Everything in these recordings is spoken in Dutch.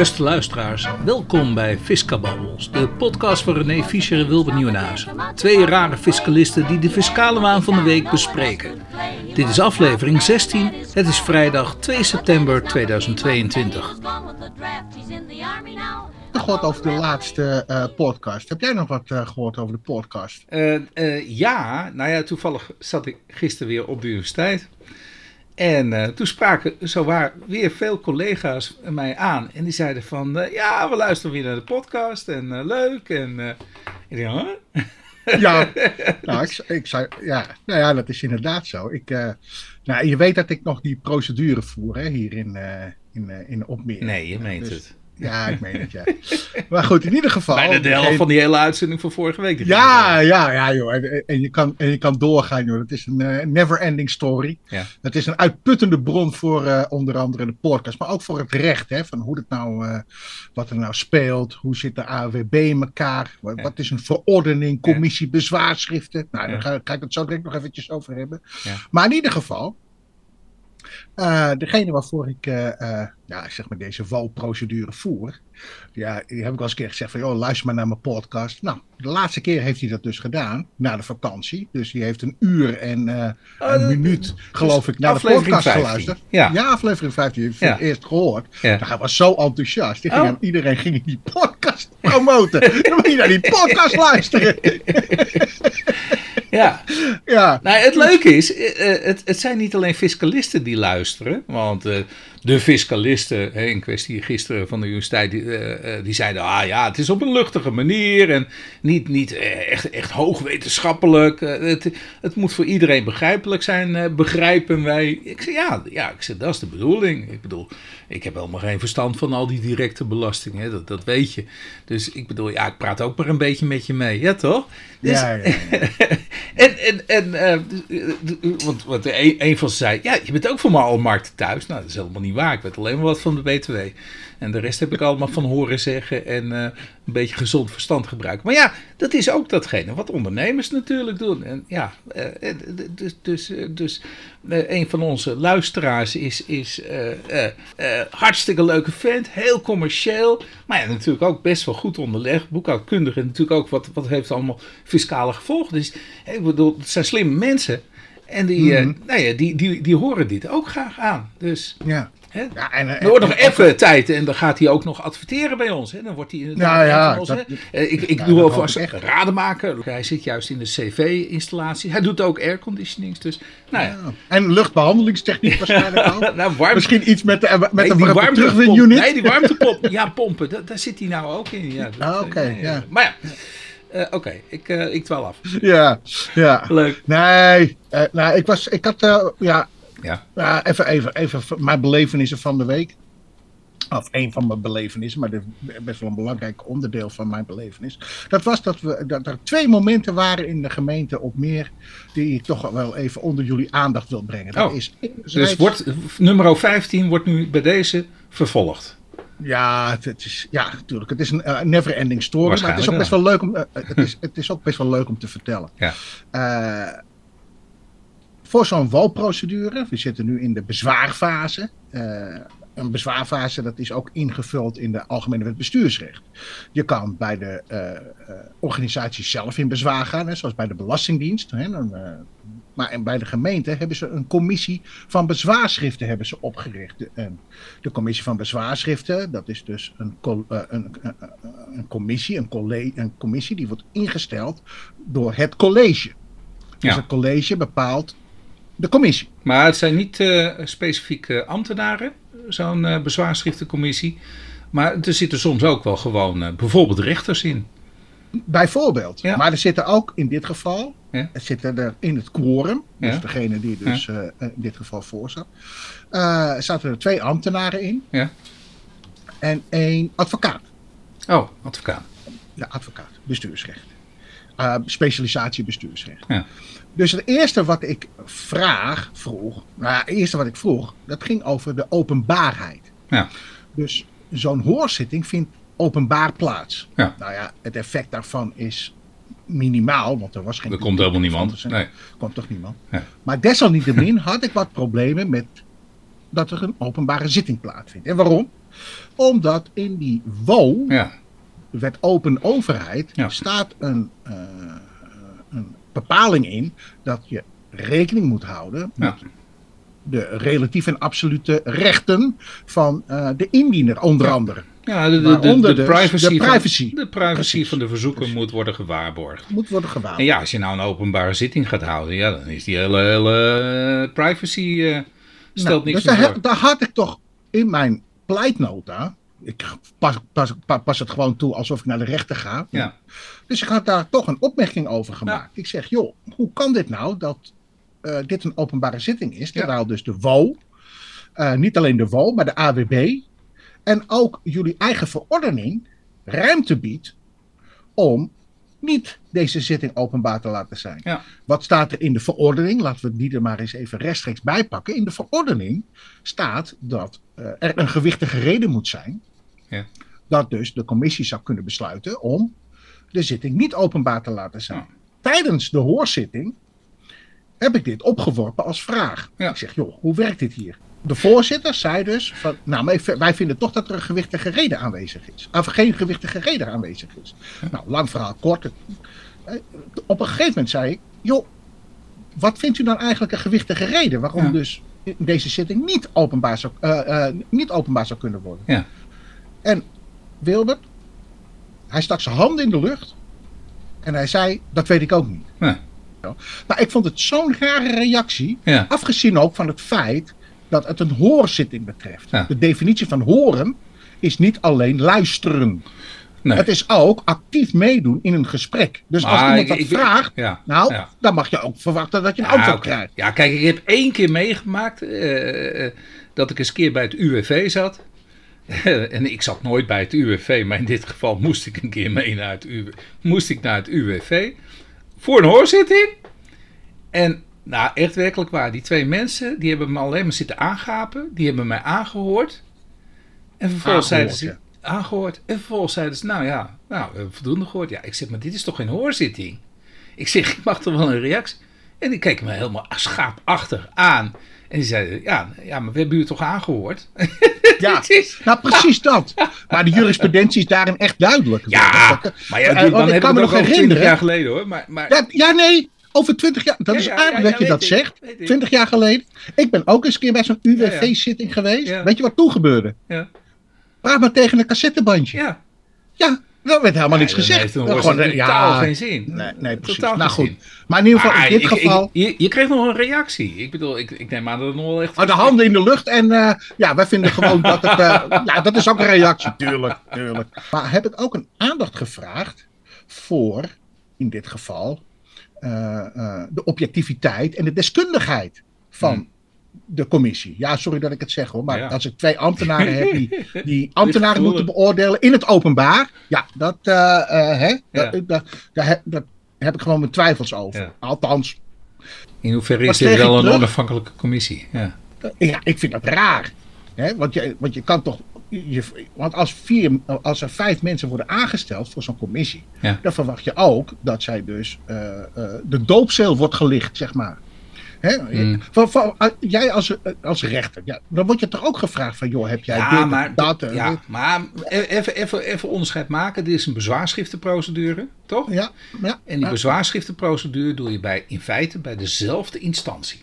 Beste luisteraars, welkom bij Fiscababbels, de podcast van René Fischer en Wilbert Nieuwenhuizen. Twee rare fiscalisten die de fiscale waan van de week bespreken. Dit is aflevering 16, het is vrijdag 2 september 2022. gehoord over de laatste eh, podcast. Heb jij nog wat eh, gehoord over de podcast? Eh, eh, ja, nou ja, toevallig zat ik gisteren weer op de universiteit. En eh, toen spraken zowaar weer veel collega's mij aan. En die zeiden van, eh, ja, we luisteren weer naar de podcast en eh, leuk. En ik denk, huh? Ja, nou, ik, ik zei, ja, nou ja, dat is inderdaad zo. Ik, nou, je weet dat ik nog die procedure voer hè, hier in, in, in Opmeer. Nee, je meent Dus- het. Ja, ik meen het, ja. Maar goed, in ieder geval. Bijna de helft van die hele uitzending van vorige week. Ja, ja, ja, joh. En, en, je kan, en je kan doorgaan, joh. Het is een eh, never-ending story. Ja. Het is een uitputtende bron voor eh, onder andere de podcast, maar ook voor het recht. Hè, van hoe het nou, eh, wat er nou speelt. Hoe zit de AWB in elkaar? Wat, Ja. wat is een verordening, commissie, bezwaarschriften? Nou, daar ga, ga ik het zo direct nog eventjes over hebben. Ja. Maar in ieder geval, eh, degene waarvoor ik eh, eh, ja, zeg maar deze walprocedure voer. Ja, die heb ik wel eens een keer gezegd van, joh, luister maar naar mijn podcast. Nou, de laatste keer heeft hij dat dus gedaan, na de vakantie. Dus die heeft een uur en Oh, een minuut, geloof ik, naar de podcast 15. geluisterd. Ja. Ja, aflevering 15, heb je voor Ja. eerst gehoord. Ja. Nou, hij was zo enthousiast. Die ging Oh. aan- iedereen ging die podcast promoten. Dan moet je naar die podcast luisteren. ja. ja, Nou, het leuke is, eh, eh, het, het zijn niet alleen fiscalisten die luisteren. Want eh, de fiscalisten hè, in kwestie gisteren van de universiteit, die, eh, eh, die zeiden, ah ja, het is op een luchtige manier en niet, niet eh, echt, echt hoogwetenschappelijk. Het, het moet voor iedereen begrijpelijk zijn, begrijpen wij. Ik zei, ja, ja ik zei, dat is de bedoeling. Ik bedoel, ik heb helemaal geen verstand van al die directe belastingen, dat, dat weet je. Dus ik bedoel, ja, ik praat ook maar een beetje met je mee, ja toch? Dus, ja, ja, ja. en, en, en eh, d- d- want, want een, een van ze zei, ja, je bent ook van mijn almarkten thuis. Nou, dat is helemaal niet waar. Ik weet alleen maar wat van de BTW. En de rest heb ik allemaal van horen zeggen en eh, een beetje gezond verstand gebruiken. Maar ja, dat is ook datgene wat ondernemers natuurlijk doen. En ja, eh, eh, dus, dus, dus een van onze luisteraars is, is hartstikke leuke vent, heel commercieel. Maar ja, natuurlijk ook best wel goed onderlegd, boekhoudkundig. En natuurlijk ook wat, wat heeft allemaal fiscale gevolgen. Dus ik bedoel, het zijn slimme mensen. En die, Mhm. nou ja, die, die, die horen dit ook graag aan. Dus ja. Hè, ja en, eh, er wordt nog en- even tijd en dan gaat hij ook nog adverteren bij ons. Hè. Dan wordt hij inderdaad Nou ja, ons, dat-. Eh, Ik, ik ja, doe alvast echt. rademaker. Hij zit juist in de CV-installatie. Hij doet ook airconditionings. Dus, nou ja. Ja. En luchtbehandelingstechniek waarschijnlijk ook. Nou, warm, Misschien iets met, de, met nee, die warmte. Nee, die warmtepomp. Ja, pompen. Da- daar zit hij nou ook in. Ja, Ah, oké, eh, nee, ja. Maar ja, eh, oké. Ik, eh ik dwaal af. Ja, ja. Leuk. Nee, eh, nou, ik, was, ik had, eh, ja, Ja. ja, even, even, even mijn belevenissen van de week. Of een van mijn belevenissen, maar dit is best wel een belangrijk onderdeel van mijn belevenis. Dat was dat, we, dat er twee momenten waren in de gemeente op meer. die ik toch wel even onder jullie aandacht wil brengen. Dat Oh, is Dus wordt, nummer 15 wordt nu bij deze vervolgd. Ja, het, is, ja, natuurlijk. Het is een eh, never-ending story. Maar het is ook best wel leuk om, eh, het is, het is ook best wel leuk om te vertellen. Ja. Eh, voor zo'n walprocedure, we zitten nu in de bezwaarfase. Eh, een bezwaarfase dat is ook ingevuld in de Algemene Wet Bestuursrecht. Je kan bij de eh, eh, organisatie zelf in bezwaar gaan, hè, zoals bij de Belastingdienst. Hè, dan, maar bij de gemeente hebben ze een commissie van bezwaarschriften hebben ze opgericht. De, commissie van bezwaarschriften, dat is dus een, een, een, commissie, een, colle- een commissie die wordt ingesteld door het college. Dus Ja. het college bepaalt de commissie. Maar het zijn niet eh, specifiek eh, ambtenaren, zo'n eh, bezwaarschriftencommissie. Maar er zitten soms ook wel gewoon bijvoorbeeld rechters in. Bijvoorbeeld. Ja. Maar er zitten ook in dit geval, Ja. er zitten er in het quorum, dus Ja. degene die dus in dit geval voor zat, zaten er twee ambtenaren in Ja. en één advocaat. Oh, advocaat. Ja, advocaat, bestuursrecht. Eh, specialisatie bestuursrecht. Ja. Dus het eerste wat ik vraag, vroeg, nou ja, het eerste wat ik vroeg, dat ging over de openbaarheid. Ja. Dus zo'n hoorzitting vindt openbaar plaats. Ja. Nou ja, het effect daarvan is minimaal, want er was geen... Er komt helemaal niemand. Nee. Er komt toch niemand. Nee. Maar desalniettemin had ik wat problemen met dat er een openbare zitting plaatsvindt. En waarom? Omdat in die WO, Ja. Wet open overheid, Ja. staat een, eh, een bepaling in dat je rekening moet houden met Ja. de relatieve en absolute rechten van eh, de indiener, onder andere. Ja, de, de, de, dus privacy, de privacy. Van, de privacy Precies. van de verzoeker Precies. moet worden gewaarborgd. Moet worden gewaarborgd. En ja, als je nou een openbare zitting gaat houden, ja, dan is die hele, hele privacy eh, stelt Nou, niks dus meer daar, voor. heb- daar had ik toch in mijn pleitnota. Ik pas, pas, pas, pas het gewoon toe alsof ik naar de rechter ga. Ja. Dus ik had daar toch een opmerking over gemaakt. Ik zeg, joh, hoe kan dit nou dat eh, dit een openbare zitting is? Ja. Terwijl dus de WO, eh, niet alleen de WO, maar de AWB en ook jullie eigen verordening ruimte biedt om niet deze zitting openbaar te laten zijn. Ja. Wat staat er in de verordening? Laten we die er maar eens even rechtstreeks bij pakken. In de verordening staat dat eh, er een gewichtige reden moet zijn. Ja. Dat dus de commissie zou kunnen besluiten om de zitting niet openbaar te laten zijn. Ja. Tijdens de hoorzitting heb ik dit opgeworpen als vraag. Ja. Ik zeg, joh, hoe werkt dit hier? De voorzitter zei dus, van, nou, wij- vinden toch dat er een gewichtige reden aanwezig is. Of geen gewichtige reden aanwezig is. Nou, lang verhaal kort. Eh, Op een gegeven moment zei ik, joh, wat vindt u dan eigenlijk een gewichtige reden? Waarom Ja. dus deze zitting niet openbaar, zou, eh, eh, niet openbaar zou kunnen worden? Ja. En Wilbert, hij stak zijn handen in de lucht. En hij zei, dat weet ik ook niet. Ja. Maar ik vond het zo'n rare reactie. Ja. Afgezien ook van het feit dat het een hoorzitting betreft. Ja. De definitie van horen is niet alleen luisteren. Nee. Het is ook actief meedoen in een gesprek. Dus als iemand dat ik- vraagt, ja, nou, ja. dan mag je ook verwachten dat je een Ja, antwoord krijgt. Ja, kijk, ik heb één keer meegemaakt eh, eh, dat ik eens een keer bij het UWV zat. en ik zat nooit bij het UWV, maar in dit geval moest ik een keer mee naar het UWV. Moest ik naar het UWV voor een hoorzitting. En nou, echt werkelijk waar, die twee mensen, die hebben me alleen maar zitten aangapen. Die hebben mij aangehoord. En vervolgens zeiden ze, aangehoord. En vervolgens zeiden ze, nou ja, nou, we hebben voldoende gehoord. Ja, ik zeg, maar dit is toch geen hoorzitting? Ik zeg, ik mag toch wel een reactie? En die keken me helemaal schaapachtig aan. En die zeiden, ja, ja maar we hebben u toch aangehoord? Ja, is- nou precies dat. Maar de jurisprudentie is daarin echt duidelijk. ja, Dat- maar ja, dan ik kan me nog over 20 herinneren. jaar geleden hoor. Maar, maar, Ja, ja, nee, over twintig jaar. Dat Ja, is ja, aardig dat je dat ik, zegt. weet ik. Twintig jaar geleden. Ik ben ook eens een keer bij zo'n UWV-zitting geweest. Weet je wat toen gebeurde? ja, Praat maar tegen een cassettebandje. Ja, ja. Daar werd helemaal niks Ja, dan gezegd. een Gewoon, eh, totaal ja, geen zin. Nee, nee precies. Totaal nou goed. zin. Maar in ieder geval, in dit ik- ik- geval... je, je kreeg nog een reactie. Ik bedoel, ik, ik neem aan dat het nog wel echt... Oh, de handen in de lucht en eh, ja, wij vinden gewoon dat het... eh, ja, dat is ook een reactie, tuurlijk, tuurlijk. Maar heb ik ook een aandacht gevraagd voor, in dit geval, eh, de objectiviteit en de deskundigheid van Hmm. De commissie. Ja, sorry dat ik het zeg hoor, maar Ja. als ik twee ambtenaren heb die, die ambtenaren moeten beoordelen in het openbaar, ja, dat, eh, eh, hè, Ja. dat, heb, dat heb ik gewoon mijn twijfels over. Ja. Althans, In hoeverre is dit wel een terug? onafhankelijke commissie? Ja. Ja, ik vind dat raar. Hè? Want, je, want je kan toch. Je, want als, vier, als er vijf mensen worden aangesteld voor zo'n commissie, Ja. dan verwacht je ook dat zij dus eh, eh, de doopceel wordt gelicht, zeg maar. Hè? Van, van, eh, jij als, eh, als rechter, ja, dan word je toch ook gevraagd van, joh, heb jij Ja, dit, maar, dat, eh, ja, dit? maar e- even, even, even onderscheid maken. Dit is een bezwaarschriftenprocedure, toch? Ja, ja, En die bezwaarschriftenprocedure doe je bij, in feite bij dezelfde instantie.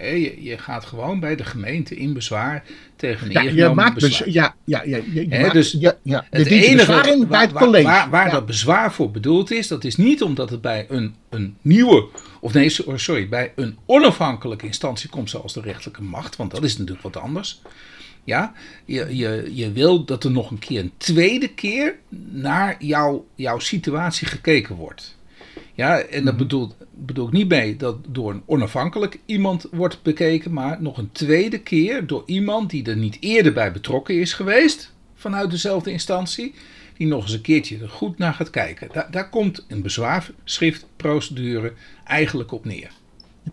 Je, je gaat gewoon bij de gemeente in bezwaar tegen een Ja, maakt bez- ja, ja, ja, je, je Hè, maakt- dus ja, ja, de Het enige in bij waar, het waar- college. waar, waar Ja. dat bezwaar voor bedoeld is, dat is niet omdat het bij een, een nieuwe, of nee, so- sorry, bij een onafhankelijke instantie komt zoals de rechterlijke macht, want dat is natuurlijk wat anders. Ja, je, je, je wil dat er nog een keer een tweede keer naar jouw, jouw situatie gekeken wordt. Ja, en dat bedoelt, bedoel ik niet mee dat door een onafhankelijk iemand wordt bekeken, maar nog een tweede keer door iemand die er niet eerder bij betrokken is geweest, vanuit dezelfde instantie, die nog eens een keertje er goed naar gaat kijken. Daar, daar komt een bezwaarschriftprocedure eigenlijk op neer.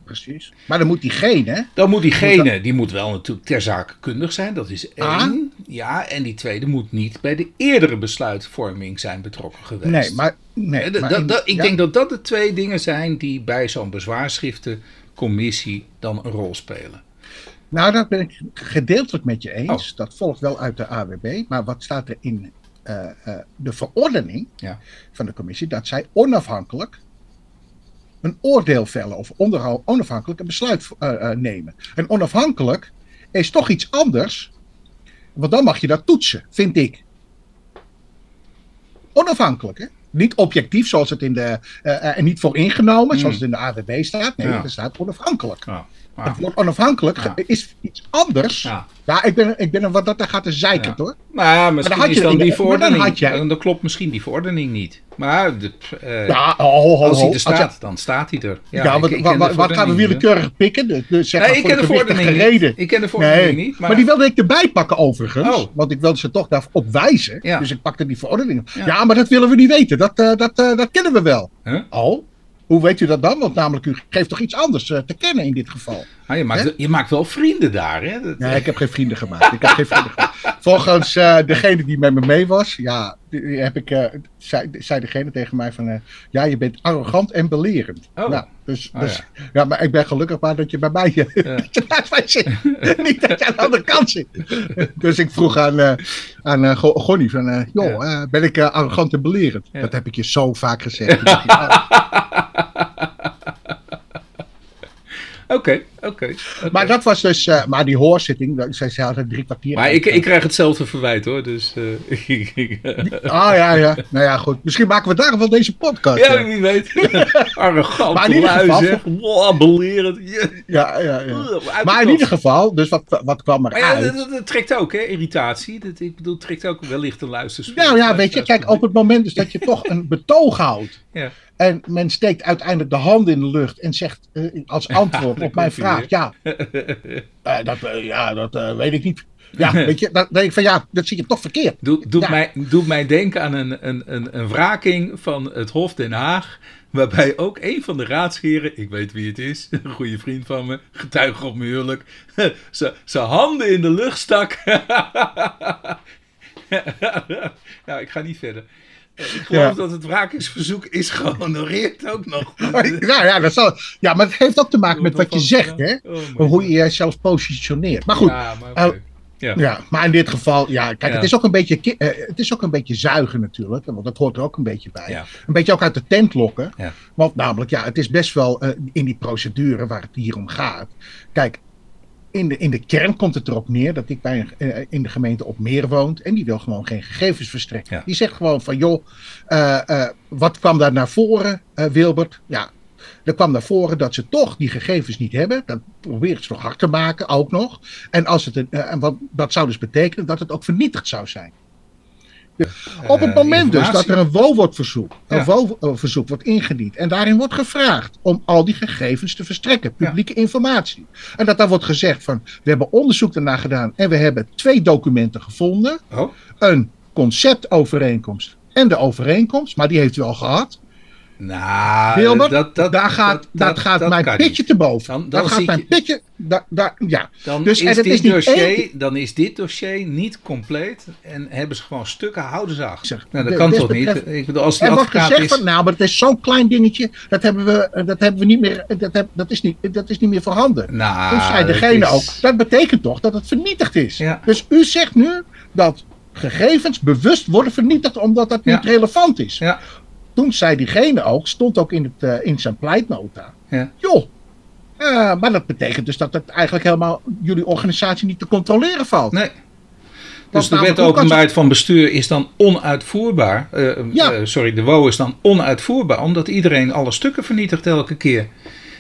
Precies. Maar dan moet diegene, Dan moet diegene, die moet wel natuurlijk ter zake kundig zijn, dat is één. Ah. Ja, en die tweede moet niet bij de eerdere besluitvorming zijn betrokken geweest. Nee, maar. Nee, maar in- ik denk dat dat de twee dingen zijn die bij zo'n bezwaarschriftencommissie dan een rol spelen. Nou, dat ben ik gedeeltelijk met je eens. Dat volgt wel uit de AWB. Maar wat staat er in eh, eh, de verordening Ja. van de commissie? Dat zij onafhankelijk een oordeel vellen of onderhou- onafhankelijk een besluit eh, eh, nemen. En onafhankelijk is toch iets anders. Want dan mag je dat toetsen, vind ik. Onafhankelijk, hè? Niet objectief, zoals het in de. eh, en niet vooringenomen, zoals het in de AWB staat. Nee, Ja. er staat onafhankelijk. Ja. Het woord onafhankelijk Ja. is iets anders. Ja. Ja, ik ben, ik ben er wat dat er gaat te zeiken, Ja. hoor. Nou ja, misschien had je is dan die maar dan verordening. had jij- Dan, dan klopt misschien die verordening niet. Maar de, eh, Ja, als hij er staat, dan staat hij er. Ja, ik- wat, gaan we willekeurig pikken? De, de, zeg Nee, maar ik ken de verordening. Ik ken de verordening Nee, niet. maar... Maar, die wilde ik erbij pakken overigens. Oh. Want ik wilde ze toch daarop wijzen. Ja. Dus ik pakte die verordening. Ja. Ja. maar dat willen we niet weten. Dat, eh, dat, eh, dat kennen we wel. Huh? Oh, hoe weet u dat dan? Want namelijk, u geeft toch iets anders eh, te kennen in dit geval. Ah, je, maakt, je maakt wel vrienden daar, hè? Dat- Nee, ik heb geen vrienden gemaakt. Ik heb geen vrienden gemaakt. Volgens eh, degene die met me mee was, ja, heb ik, eh, zei, zei degene tegen mij van, ja, je bent arrogant en belerend. Oh. Nou, dus, Oh, dus ja. maar ik ben gelukkig maar dat je bij mij, Ja. mij zit. Niet dat je aan de andere kant zit. dus ik vroeg aan, aan Go- Gonnie van, joh, ben ik arrogant en belerend? Ja. Dat heb ik je zo vaak gezegd. Toen dacht ik, oh. Oké, oké. maar dat was dus, eh, maar die hoorzitting, dat- zij zei altijd drie kwartier. Maar ik, ik krijg hetzelfde verwijt hoor, dus... eh, ik- Ah ja, ja. Nou ja, goed. Misschien maken we daarom wel deze podcast. ja, ja. wie weet. Arrogant, Maar in ieder geval- zeg. Wow, belerend. Je- Ja, ja, ja. Uit Maar in ieder geval, dus wat, wat kwam Maar ja, eruit? dat, dat trekt ook, hè, irritatie. Dat, ik bedoel, trekt ook wellicht een luisterspeler. Nou ja, weet je, kijk, op het moment dus dat je toch een betoog houdt. Ja. En men steekt uiteindelijk de hand in de lucht en zegt eh, als antwoord op mijn vraag: Ja, eh, dat, eh, ja, dat eh, weet ik niet. Ja, weet je, dan denk ik van ja, dat zie je toch verkeerd. Doe, doet, Ja. mij, doet mij denken aan een, een, een, een wraking van het Hof Den Haag. Waarbij ook een van de raadsheren, ik weet wie het is, een goede vriend van me, getuige op mijn huwelijk, zijn handen in de lucht stak. nou, ik ga niet verder. Ik geloof Ja. dat het wrakingsverzoek is gehonoreerd ook nog. Nou ja, dat zal, ja, maar het heeft ook te maken met wat je zegt, hè? Oh Hoe je jezelf positioneert. Maar goed, Ja, maar. Oh, Ja. Ja, maar in dit geval, ja, kijk, Ja. Het, is ook een beetje, eh, het is ook een beetje zuigen natuurlijk, want dat hoort er ook een beetje bij. Ja. Een beetje ook uit de tent lokken. Want namelijk, ja, het is best wel eh, in die procedure waar het hier om gaat. Kijk, in de, in de kern komt het erop neer dat ik bij een, eh, in de gemeente op meer woont en die wil gewoon geen gegevens verstrekken. Ja. Die zegt gewoon van, joh, eh, eh, wat kwam daar naar voren, Wilbert? Ja, er kwam naar voren dat ze toch die gegevens niet hebben. Dat probeert ze nog hard te maken, ook nog. En, als het een, en wat, dat zou dus betekenen dat het ook vernietigd zou zijn. Op het Eh, moment dus dat er een WOWOD-verzoek, een. WOW-verzoek wordt ingediend en daarin wordt gevraagd om al die gegevens te verstrekken, publieke informatie. En dat daar wordt gezegd van, we hebben onderzoek daarna gedaan en we hebben twee documenten gevonden. Oh, Een conceptovereenkomst en de overeenkomst, maar die heeft u al gehad. Nou, Wilbert, dat, dat, daar gaat, dat, gaat dat mijn pitje niet. te boven. Dan- gaat mijn je- pitje, ja. Dan, Dus, is het dit is dossier, één- dan is dit dossier niet compleet en hebben ze gewoon stukken houden ze achter. Zeg, Nou, dat de- kan toch niet? Ik bedoel, als die Er wordt gezegd is... van, nou, maar het is zo'n klein dingetje, dat hebben we, dat hebben we niet meer, dat, heb, dat, is niet, dat is niet meer voorhanden. Nou, Toen zei dat degene is- ook, dat betekent toch dat het vernietigd is. Ja. Dus u zegt nu dat gegevens bewust worden vernietigd omdat dat niet relevant is. Ja, Toen zei diegene ook, stond ook in, het, eh, in zijn pleitnota, ja. joh, eh, maar dat betekent dus dat het eigenlijk helemaal jullie organisatie niet te controleren valt. Nee. Dus de wet openbaarheid van bestuur is dan onuitvoerbaar. Eh, Ja. sorry, de WO is dan onuitvoerbaar, omdat iedereen alle stukken vernietigt elke keer.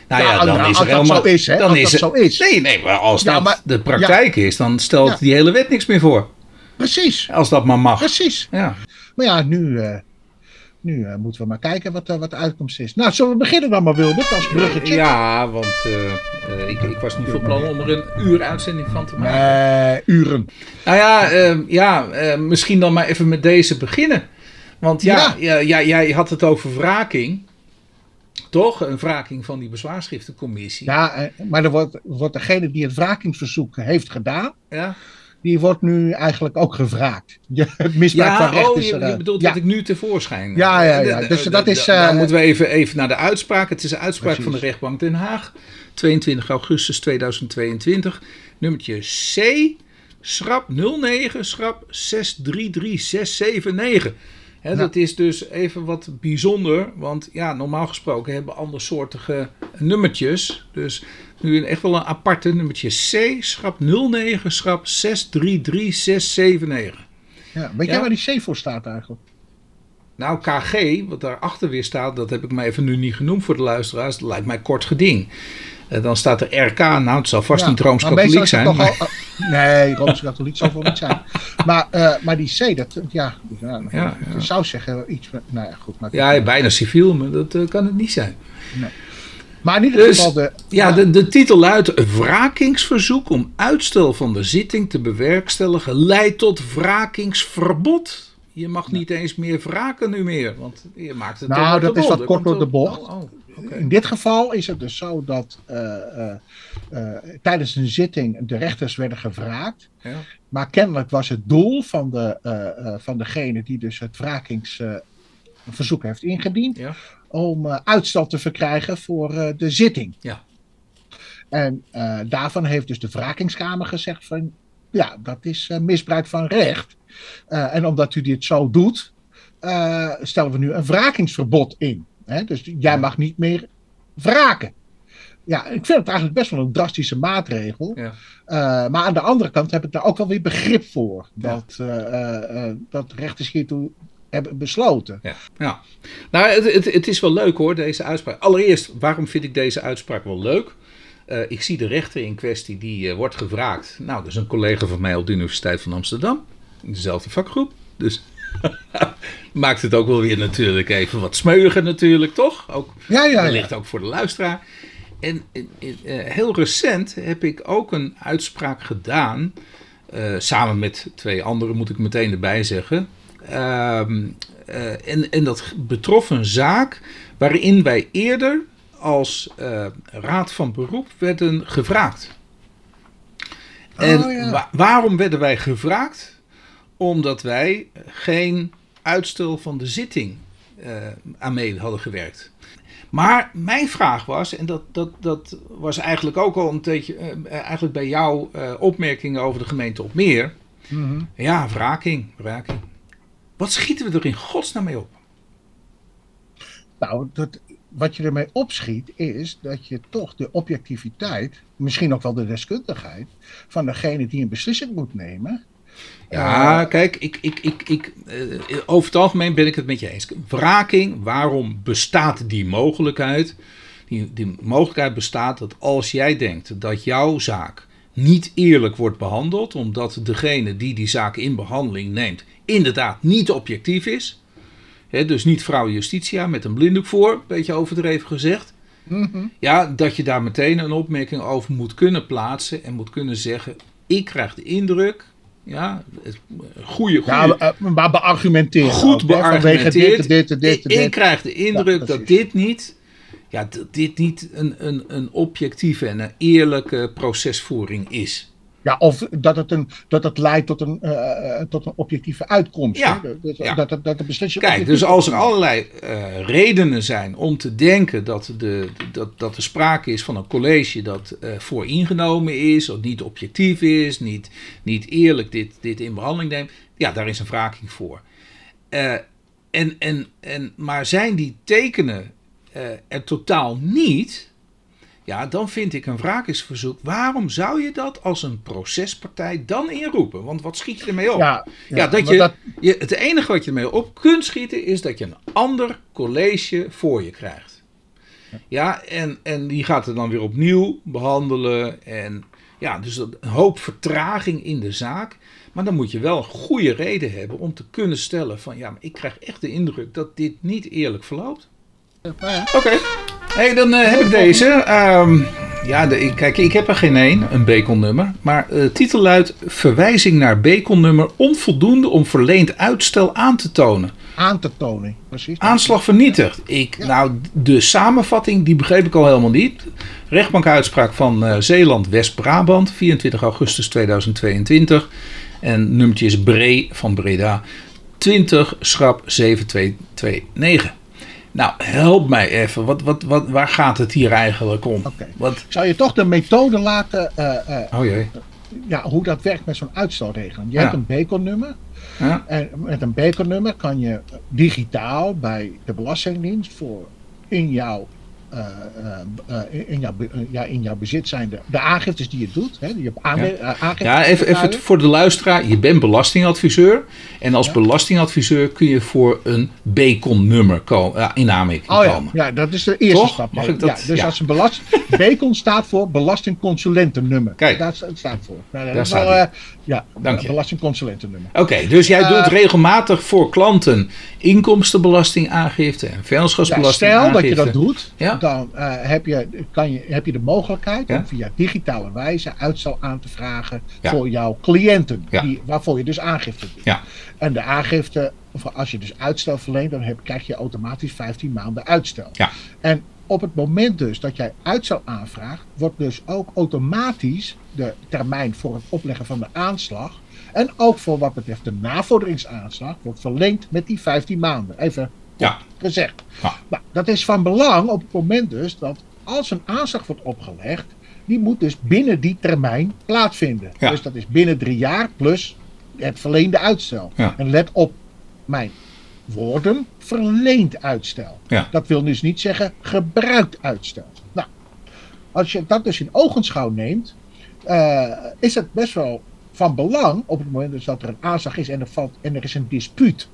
Nou ja, Ja, dan nou, is er helemaal. zo is, hè, dan als is dat zo is. Nee, nee, maar als Ja, dat maar- de praktijk is, dan stelt die hele wet niks meer voor. Precies, Als dat maar mag. precies. Ja. Maar ja, nu, nu eh, moeten we maar kijken wat, eh, wat de uitkomst is. Nou, zullen we beginnen dan maar, Wilbert, als bruggetje? Ja, want eh, eh, ik, ik was niet van plan om er een uur uitzending van te maken. Eh, uren. Nou ja, eh, ja eh, misschien dan maar even met deze beginnen. Want ja, ja. ja, jij had het over wraking. Toch? Een wraking van die bezwaarschriftencommissie. Ja, maar er wordt, wordt degene die het wrakingsverzoek heeft gedaan, Ja? Die wordt nu eigenlijk ook gevraagd. Het misbruik Ja, van recht oh, is je, er. eh, je bedoelt ja. dat ik nu tevoorschijn. Ja, ja, ja. Eh, Dus eh, dat eh, is, Dan eh, moeten we even, even naar de uitspraak. Het is een uitspraak Precies. van de rechtbank Den Haag. 22 augustus 2022. Nummertje C. Schrap 09, schrap 633679. Hè, Ja. Dat is dus even wat bijzonder, want ja, normaal gesproken hebben andersoortige nummertjes. Dus nu een, echt wel een aparte nummertje C, schrap 09, schrap 633679. Ja. Weet Ja. jij waar die C voor staat eigenlijk? Nou, KG, wat daarachter weer staat, dat heb ik maar even nu niet genoemd voor de luisteraars. Dat lijkt mij kort geding. Eh, dan staat er RK, nou het zal vast Ja, niet Rooms-Katholiek zijn. al- nee, Rooms-Katholiek zal het wel niet zijn. Maar, eh, maar die C, dat, ja, ja, ja. zou zeggen iets nou ja, goed. Maar, Ja, bijna civiel, maar dat eh, kan het niet zijn. Maar in ieder Dus- de... Ja, de, de titel luidt: Wrakingsverzoek om uitstel van de zitting te bewerkstelligen leidt tot wrakingsverbod. Je mag niet eens meer wraken nu meer, want je maakt het Nou, dat is wat kort door de bocht. Oh, oh. In dit geval is het dus zo dat eh, eh, eh, tijdens een zitting de rechters werden gevraagd. Ja. Maar kennelijk was het doel van, de, van degene die dus het wrakingsverzoek heeft ingediend. Ja. Om eh, uitstel te verkrijgen voor eh, de zitting. Ja. En eh, daarvan heeft dus de wrakingskamer gezegd van ja, dat is misbruik van recht. En omdat u dit zo doet, stellen we nu een wrakingsverbod in. Hè? Dus jij mag niet meer wraken. Ja, ik vind het eigenlijk best wel een drastische maatregel. Ja. Maar aan de andere kant heb ik daar ook wel weer begrip voor. Ja. Dat, eh, eh, dat rechters hiertoe hebben besloten. Ja, ja. Nou, het, het, het is wel leuk hoor, deze uitspraak. Allereerst, waarom vind ik deze uitspraak wel leuk? Eh, ik zie de rechter in kwestie, die eh, wordt gevraagd. Nou, dat is een collega van mij op de Universiteit van Amsterdam. In dezelfde vakgroep. Dus maakt het ook wel weer natuurlijk even wat smeuiger natuurlijk, toch? Ook, Ja, ja, ja. wellicht ook voor de luisteraar. En eh, heel recent heb ik ook een uitspraak gedaan. samen met twee anderen, moet ik meteen erbij zeggen. Ehm, eh, en, en dat betrof een zaak waarin wij eerder als eh, raad van beroep werden gevraagd. En Oh, ja. wa- waarom werden wij gevraagd? Omdat wij geen uitstel van de zitting eh, aan mee hadden gewerkt. Maar mijn vraag was, en dat, dat, dat was eigenlijk ook al een beetje, eh, eigenlijk bij jouw opmerkingen over de gemeente op meer. Mhm. Ja, wraking, wraking. Wat schieten we er in godsnaam mee op? Nou, dat, wat je ermee opschiet is dat je toch de objectiviteit, misschien ook wel de deskundigheid, van degene die een beslissing moet nemen. Ja, eh, kijk, ik, ik, ik, ik, eh, over het algemeen ben ik het met je eens. Wraking, waarom bestaat die mogelijkheid? Die, die mogelijkheid bestaat dat als jij denkt dat jouw zaak niet eerlijk wordt behandeld, omdat degene die die zaak in behandeling neemt inderdaad niet objectief is, dus niet vrouw Justitia met een blinddoek voor, beetje overdreven gezegd, mhm. ja, dat je daar meteen een opmerking over moet kunnen plaatsen en moet kunnen zeggen: ik krijg de indruk, ja, goede, goede, Ja, eh, maar beargumenteerd. goed ook, beargumenteerd. Dit, dit, dit, dit, ik, krijg de indruk Ja, dat dit niet, ja, dat dit niet een, een, een objectieve en een eerlijke procesvoering is. Ja, of dat het, een, dat het leidt tot een, eh, eh, tot een objectieve uitkomst. Ja, hè? Dat, ja. dat, dat, dat de beslissing Kijk, dus als er allerlei eh, redenen zijn om te denken dat, de, dat, dat er sprake is van een college dat vooringenomen is, of niet objectief is, niet, niet eerlijk dit, dit in behandeling neemt, ja, daar is een wraking voor. En, en, en, maar zijn die tekenen er totaal niet, ja, dan vind ik een wrakingsverzoek. Waarom zou je dat als een procespartij dan inroepen? Want wat schiet je ermee op? Ja, Ja, dat je, je, het enige wat je ermee op kunt schieten is dat je een ander college voor je krijgt. Ja, en, en die gaat er dan weer opnieuw behandelen. En ja, dus een hoop vertraging in de zaak. Maar dan moet je wel een goede reden hebben om te kunnen stellen van ja, maar ik krijg echt de indruk dat dit niet eerlijk verloopt. Ja. Hey, dan eh, heb ik deze. Ehm, ja, de, kijk, ik heb er geen één, een Bacon-nummer. Maar eh titel luidt: Verwijzing naar Bacon-nummer onvoldoende om verleend uitstel aan te tonen. aan te tonen. Precies. Aanslag vernietigd. Ik, Ja. Nou, de samenvatting, die begreep ik al helemaal niet. Rechtbankuitspraak van eh, Zeeland, West-Brabant, 24 augustus 2022. En nummertje is Bre van Breda, 20 schrap 7229. Nou, help mij even. Wat, wat, wat, waar gaat het hier eigenlijk om? Wat, Ik zou je toch de methode laten, eh, eh, oh jee. ja, hoe dat werkt met zo'n uitstelregeling. Je Ja. hebt een bekelnummer. Ja, En met een bekelnummer kan je digitaal bij de Belastingdienst voor in jouw, in jouw, be- eh, ja, in jouw bezit zijnde de aangiftes die je doet. Hè, die je eh, aangiftes ja even, even voor de luisteraar. Je bent belastingadviseur. En als Ja. belastingadviseur kun je voor een ja, in aanmerking Oh ja, komen. ja, dat is de eerste Toch? stap. Mag Ja, ik dat- ja, dus ja. als een belast... Becon staat voor belastingconsulentennummer. Kijk. Daar sta- staat voor. Nou, dat Daar staat wel, eh, ja, Dank je. belastingconsulentennummer. Oké, dus jij Eh, doet regelmatig voor klanten inkomstenbelastingaangifte en Ja, vennootschapsbelastingaangifte. stel dat je dat doet, Ja. Dan eh, heb, je, kan je, heb je de mogelijkheid Ja. om via digitale wijze uitstel aan te vragen Ja. voor jouw cliënten, die, waarvoor je dus aangifte doet. Ja. En de aangifte, of als je dus uitstel verleent, dan heb, krijg je automatisch 15 maanden uitstel. Ja. En op het moment dus dat jij uitstel aanvraagt, wordt dus ook automatisch de termijn voor het opleggen van de aanslag en ook voor wat betreft de navorderingsaanslag wordt verlengd met die 15 maanden. Even Ja. gezegd. Ja. Nou, dat is van belang op het moment dus dat als een aanslag wordt opgelegd, die moet dus binnen die termijn plaatsvinden. Ja. Dus dat is binnen drie jaar plus het verleende uitstel. Ja. En let op mijn woorden, verleend uitstel. Ja. Dat wil dus niet zeggen gebruikt uitstel. Nou, als je dat dus in ogenschouw neemt, eh, is het best wel van belang op het moment dus dat er een aanslag is en er, valt, en er is een dispuut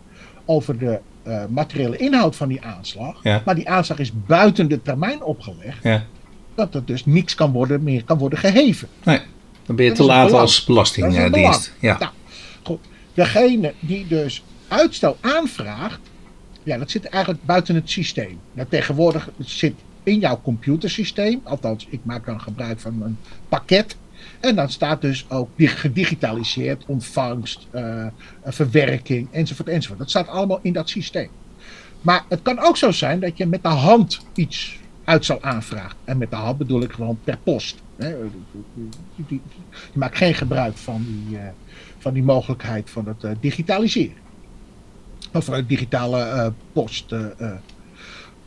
over de eh, materiële inhoud van die aanslag, Ja. maar die aanslag is buiten de termijn opgelegd, Ja. dat er dus niks kan worden, meer kan worden geheven. Nee, dan ben je Dat te laat als belastingdienst. Ja. Nou, goed. Degene die dus uitstel aanvraagt, ja, dat zit eigenlijk buiten het systeem. Nou, tegenwoordig zit in jouw computersysteem, althans, ik maak dan gebruik van een pakket. En dan staat dus ook di- gedigitaliseerd, ontvangst, eh, verwerking, enzovoort, enzovoort. Dat staat allemaal in dat systeem. Maar het kan ook zo zijn dat je met de hand iets uitstel aanvraagt. En met de hand bedoel ik gewoon per post. Hè. Je maakt geen gebruik van die, eh, van die mogelijkheid van het eh, digitaliseren. Of van het digitale eh, post. eh, eh.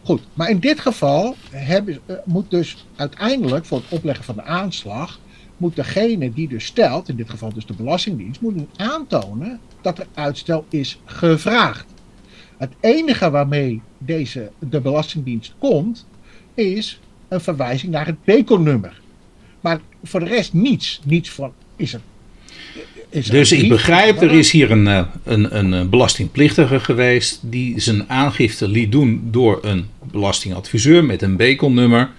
Goed, maar in dit geval eh, moet dus uiteindelijk voor het opleggen van de aanslag, moet degene die dus stelt, in dit geval dus de Belastingdienst, moet nu aantonen dat er uitstel is gevraagd. Het enige waarmee deze, de Belastingdienst komt, is een verwijzing naar het BECO-nummer. Maar voor de rest niets. Niets van, is het... Is er Dus ik begrijp, er is hier een, eh, een, een eh, belastingplichtige geweest die zijn aangifte liet doen door een belastingadviseur met een BECON-nummer.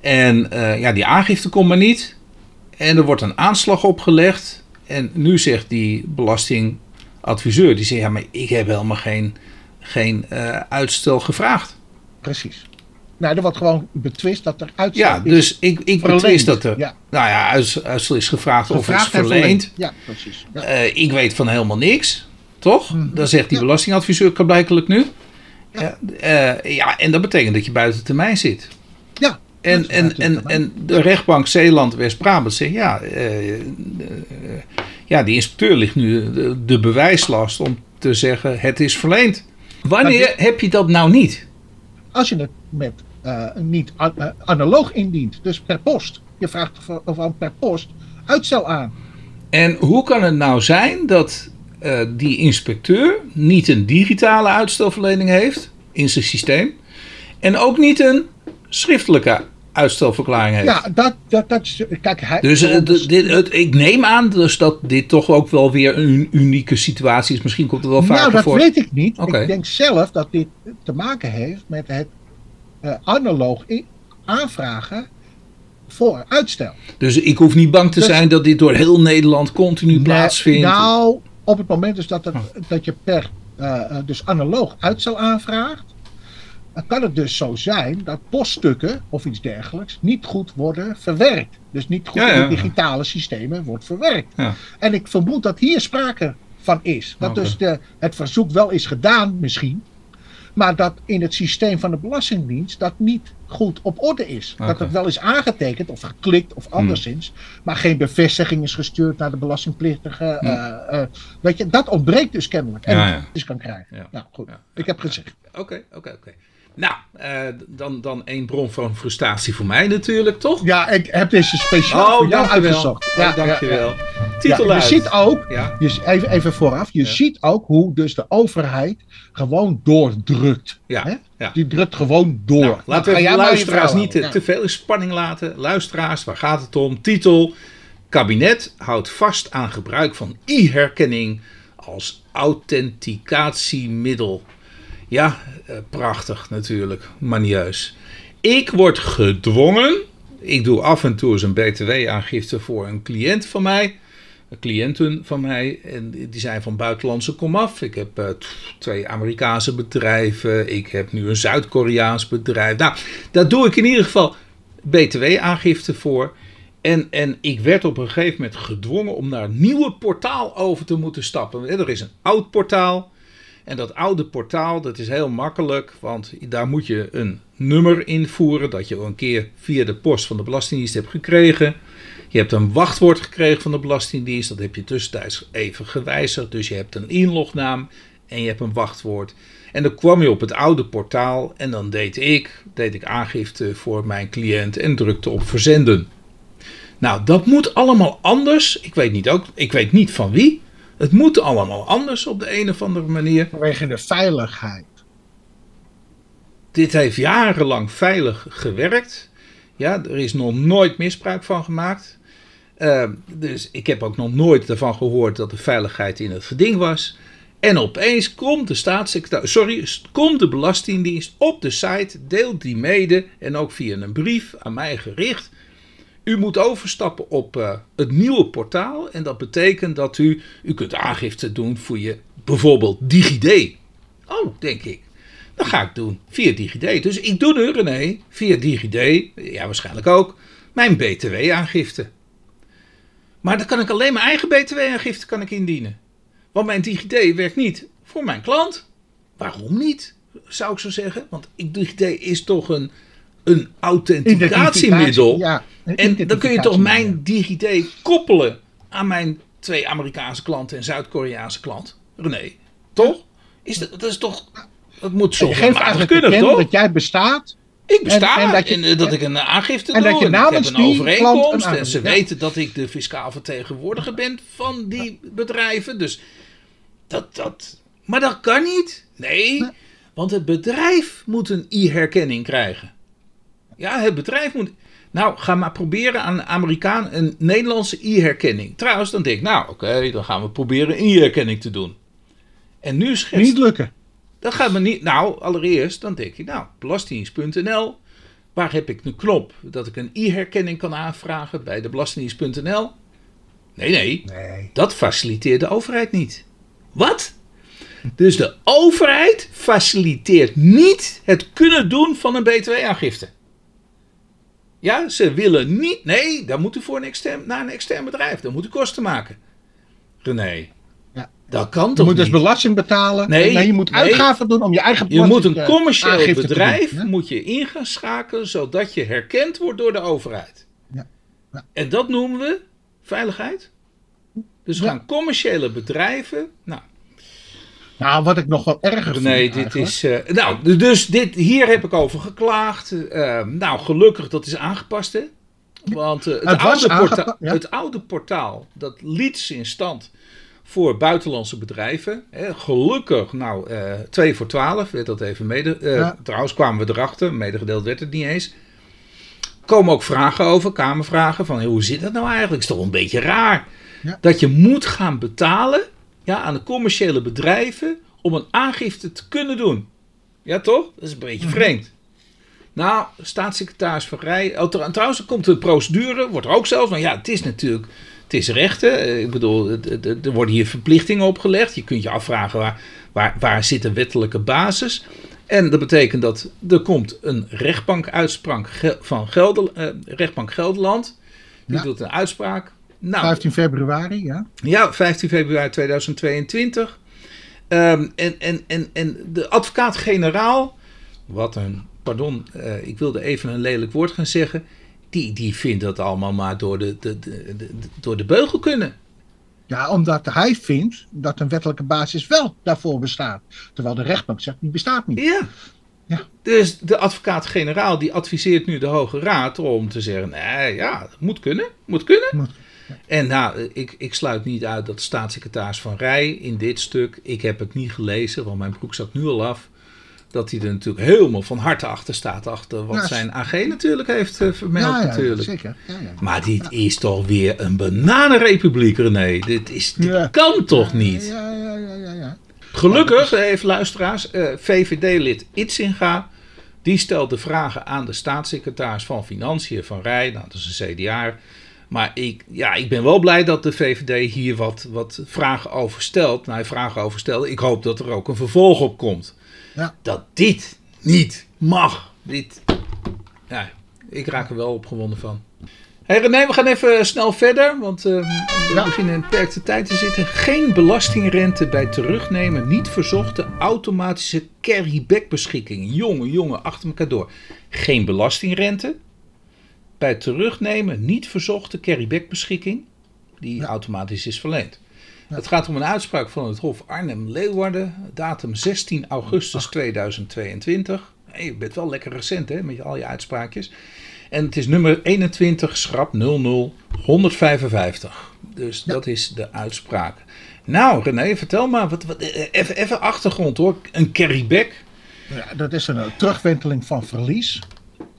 En eh, ja, die aangifte komt maar niet. En er wordt een aanslag opgelegd. En nu zegt die belastingadviseur, die zegt, ja, maar ik heb helemaal geen, geen eh, uitstel gevraagd. Precies. Nou, er wordt gewoon betwist dat er uitstel Ja, is. dus ik, ik verleend. betwist dat er, Ja. nou ja, uits- uitstel is gevraagd of is en verleend. Ja, precies. Ja. Eh, ik weet van helemaal niks, toch? Mhm. Dan zegt die Ja. belastingadviseur blijkelijk nu. Ja. Ja. eh, ja, en dat betekent dat je buiten termijn zit. ja. En, en, en, en de rechtbank Zeeland-West-Brabant zegt ja, eh, ja, die inspecteur ligt nu de, de bewijslast om te zeggen het is verleend. Wanneer heb je dat nou niet? Als je het met eh, niet eh, analoog indient, dus per post. Je vraagt aan per post uitstel aan. En hoe kan het nou zijn dat die inspecteur niet een digitale uitstelverlening heeft in zijn systeem en ook niet een schriftelijke uitstelverklaring heeft? Ja, dat, dat, dat is. Kijk, hij. Dus eh, dit, het, ik neem aan dus dat dit toch ook wel weer een unieke situatie is. Misschien komt het wel vaker nou, dat voor. weet ik niet. Ik denk zelf dat dit te maken heeft met het eh, analoog aanvragen voor uitstel. Dus ik hoef niet bang te Dus- zijn dat dit door heel Nederland continu Nee, plaatsvindt. Nou, op het moment dus dat, het, dat je per eh, dus analoog uitstel aanvraagt, dan kan het dus zo zijn dat poststukken of iets dergelijks niet goed worden verwerkt. Dus niet goed Ja, in ja. digitale systemen wordt verwerkt. Ja. En ik vermoed dat hier sprake van is. Dat dus de, het verzoek wel is gedaan misschien, maar dat in het systeem van de Belastingdienst dat niet goed op orde is. Dat het wel is aangetekend of geklikt of anderszins, maar geen bevestiging is gestuurd naar de belastingplichtige. eh, eh, weet je, dat ontbreekt dus kennelijk. En Ja, dat ja. je dus kan krijgen. Ja. Nou goed, ik heb gezegd. Oké, oké, oké. Nou, eh, dan, dan één bron van frustratie voor mij natuurlijk, toch? Ja, ik heb deze speciaal voor jou uitgezocht. Ja, dankjewel. Ja, Titel je ziet ook, Ja. je, even, even vooraf, je ziet ook hoe dus de overheid gewoon doordrukt. Ja, Hè? Die drukt gewoon door. Nou, laten ga we luisteraars niet te, te veel in spanning laten. Luisteraars, waar gaat het om? Titel: Kabinet houdt vast aan gebruik van e-herkenning als authenticatiemiddel. Ja, eh, prachtig natuurlijk, manieus. Ik word gedwongen. Ik doe af en toe eens een BTW-aangifte voor een cliënt van mij. Cliënten van mij. En die zijn van buitenlandse komaf. Ik heb eh, twee Amerikaanse bedrijven. Ik heb nu een Zuid-Koreaans bedrijf. Nou, daar doe ik in ieder geval BTW-aangifte voor. En, en ik werd op een gegeven moment gedwongen om naar een nieuwe portaal over te moeten stappen. Er is een oud portaal. En dat oude portaal, dat is heel makkelijk, want daar moet je een nummer invoeren dat je een keer via de post van de Belastingdienst hebt gekregen. Je hebt een wachtwoord gekregen van de Belastingdienst, dat heb je tussentijds even gewijzigd. Dus je hebt een inlognaam en je hebt een wachtwoord. En dan kwam je op het oude portaal en dan deed ik, deed ik aangifte voor mijn cliënt en drukte op verzenden. Nou, dat moet allemaal anders. Ik weet niet, ook, ik weet niet van wie. Het moet allemaal anders op de een of andere manier. Vanwege de veiligheid. Dit heeft jarenlang veilig gewerkt. Ja, er is nog nooit misbruik van gemaakt. Uh, dus ik heb ook nog nooit ervan gehoord dat de veiligheid in het geding was. En opeens komt de staatssecretaris, sorry, komt de Belastingdienst op de site, deelt die mede en ook via een brief aan mij gericht. U moet overstappen op uh, het nieuwe portaal en dat betekent dat u, u kunt aangifte doen voor je bijvoorbeeld DigiD. Oh, denk ik. Dat ga ik doen via DigiD. Dus ik doe nu, René, via DigiD, ja waarschijnlijk ook, mijn BTW-aangifte. Maar dan kan ik alleen mijn eigen BTW-aangifte kan ik indienen. Want mijn DigiD werkt niet voor mijn klant. Waarom niet, zou ik zo zeggen? Want DigiD is toch een, een authenticatiemiddel. Ja, en dan kun je toch mijn DigiD koppelen aan mijn twee Amerikaanse klanten en Zuid-Koreaanse klant. René, toch? Is dat, dat is toch... Dat moet zo kunnen, toch? dat jij bestaat. Ik besta en, en dat, je, en, dat ik een aangifte en doe. Dat je namens ik heb een overeenkomst. Een en ze ja. weten dat ik de fiscaal vertegenwoordiger ben van die bedrijven. Dus dat, dat. Maar dat kan niet. Nee, nee. want het bedrijf moet een e-herkenning krijgen. Ja, het bedrijf moet. Nou, ga maar proberen aan een Amerikaan een Nederlandse e-herkenning. Trouwens, dan denk ik, nou oké, okay, dan gaan we proberen een e-herkenning te doen. En nu schetst... Niet lukken. Dat gaat me niet. Nou, allereerst, dan denk je, nou, belastingdienst.nl. Waar heb ik een knop dat ik een e-herkenning kan aanvragen bij de belastingdienst.nl? Nee, nee, nee. Dat faciliteert de overheid niet. Wat? Dus de overheid faciliteert niet het kunnen doen van een BTW-aangifte. Ja, ze willen niet. Nee, dan moet u voor een extern, naar een extern bedrijf. Dan moet u kosten maken. René. Ja. Dat kan je toch moet niet? dus belasting betalen. Nee, nee je moet nee. uitgaven doen om je eigen Je moet een commercieel aangifte te bedrijf doen, moet je in gaan schakelen zodat je herkend wordt door de overheid. Ja. Ja. En dat noemen we veiligheid. Dus Ja. gaan commerciële bedrijven. Nou, Nou, wat ik nog wel erger vind. nee, dit eigenlijk. is. eh, nou, dus dit, hier heb ik over geklaagd. Eh, nou, gelukkig dat is aangepast, hè? Want eh, het, Het oude porta- aangepa- ja. het oude portaal, dat liet ze in stand voor buitenlandse bedrijven. Hè, gelukkig, nou, eh 2 voor 12 werd dat even mede. eh, Ja. Trouwens kwamen we erachter, medegedeeld werd het niet eens. Komen ook vragen over, kamervragen, van hoe zit dat nou eigenlijk? Is toch een beetje raar Ja. dat je moet gaan betalen ja, aan de commerciële bedrijven om een aangifte te kunnen doen. Ja, toch? Dat is een beetje Mhm. vreemd. Nou, staatssecretaris Van Rij. Oh, tr- trouwens, er komt een procedure, wordt er ook zelfs. Maar ja, het is natuurlijk. Het is rechten. Eh, Ik bedoel, er worden hier verplichtingen opgelegd. Je kunt je afvragen waar, waar, waar zit de wettelijke basis. En dat betekent dat er komt een rechtbankuitspraak van Gelder, eh, rechtbank Gelderland. Die Ja. doet een uitspraak. Nou, 15 februari, ja. Ja, 15 februari 2022. Ehm, en, en, en, en de advocaat-generaal, wat een, pardon, eh, ik wilde even een lelijk woord gaan zeggen. Die, die vindt dat allemaal maar door de, de, de, de- door de beugel kunnen. Ja, omdat hij vindt dat een wettelijke basis wel daarvoor bestaat. Terwijl de rechtbank zegt, die bestaat niet. Ja. Ja. Dus de advocaat-generaal die adviseert nu de Hoge Raad om te zeggen: nee, ja, dat moet kunnen. Moet kunnen. Moet- En nou, ik, ik sluit niet uit dat de staatssecretaris Van Rij in dit stuk, ik heb het niet gelezen, want mijn broek zat nu al af, dat hij er natuurlijk helemaal van harte achter staat, achter wat Ja, zijn AG natuurlijk heeft eh, vermeld ja, ja, natuurlijk. zeker. Ja, ja. Maar dit is toch weer een bananenrepubliek, René. Dit, is, dit kan toch niet? Ja, ja, ja, ja, ja. Gelukkig, even luisteraars, eh, VVD-lid Itzinga, die stelt de vragen aan de staatssecretaris van Financiën van Rij, nou, dat is een CDA. Maar ik, ja, ik ben wel blij dat de VVD hier wat, wat vragen over stelt. Nou, vragen over stelt. Ik hoop dat er ook een vervolg op komt. Ja. Dat dit niet mag. Dit, ja, ik raak er wel opgewonden van. Hey René, we gaan even snel verder, want eh, we Ja. beginnen in een beperkte tijd te zitten. Geen belastingrente bij terugnemen niet verzochte automatische carryback beschikking. Jongen, jongen, achter elkaar door. Geen belastingrente bij terugnemen niet verzochte carryback beschikking die Ja. automatisch is verleend. Ja. Het gaat om een uitspraak van het Hof Arnhem-Leeuwarden, datum 16 augustus 2022. Hey, je bent wel lekker recent hè, met al je uitspraakjes. En het is nummer 21, schrap 00 155. Dus Ja. dat is de uitspraak. Nou, René, vertel maar. Wat, wat, eh, even, even achtergrond hoor. Een carryback. Ja, dat is een eh, terugwenteling van verlies.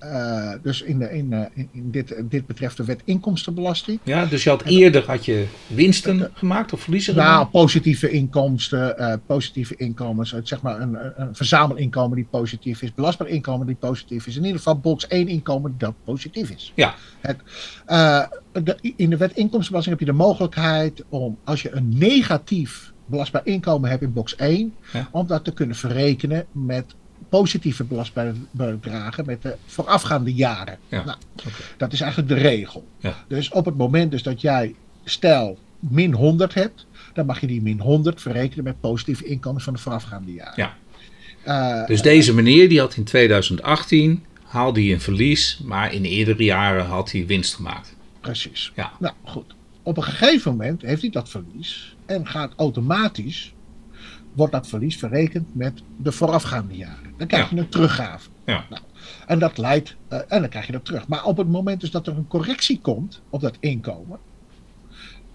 Eh, dus in, de, in, eh, in, in dit, dit betreft de wet inkomstenbelasting. Ja, dus je had eerder had je winsten gemaakt of verliezen Nou, gemaakt? positieve inkomsten, eh, positieve inkomens, zeg maar een, een- verzamelinkomen die positief is, belastbaar inkomen die positief is. In ieder geval box 1 inkomen dat positief is. Ja. Het, de- in de wet inkomstenbelasting heb je de mogelijkheid om, als je een negatief belastbaar inkomen hebt in box 1, Ja. om dat te kunnen verrekenen met positieve belastbare bedragen met de voorafgaande jaren. Ja. Nou, dat is eigenlijk de regel. Ja. Dus op het moment dus dat jij, stel, min 100 hebt, dan mag je die min 100 verrekenen met positieve inkomens van de voorafgaande jaren. Ja. Eh, Dus deze meneer die had in 2018 haalde hij een verlies, maar in eerdere jaren had hij winst gemaakt. Precies. Ja. Nou goed. Op een gegeven moment heeft hij dat verlies en gaat automatisch, wordt dat verlies verrekend met de voorafgaande jaren. Dan krijg Ja. je een teruggave. Ja. Nou, en dat leidt, eh, en dan krijg je dat terug. Maar op het moment dus dat er een correctie komt op dat inkomen,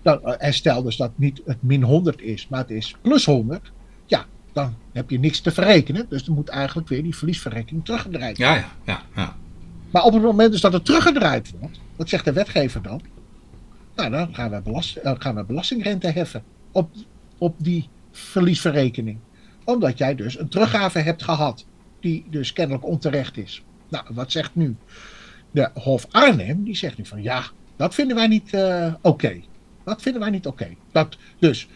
dan, eh, en stel dus dat niet het min 100 is, maar het is plus 100, ja, dan heb je niks te verrekenen. Dus dan moet eigenlijk weer die verliesverrekening teruggedraaid worden. Ja, ja, ja. ja. Maar op het moment dus dat het teruggedraaid wordt, wat zegt de wetgever dan? Nou, dan gaan we, belast, eh, gaan we belastingrente heffen op, op die verliesverrekening. Omdat jij dus een teruggave hebt gehad, die dus kennelijk onterecht is. Nou, wat zegt nu de Hof Arnhem? Die zegt nu van ja, dat vinden wij niet eh, oké. Dat vinden wij niet oké. Dat Dus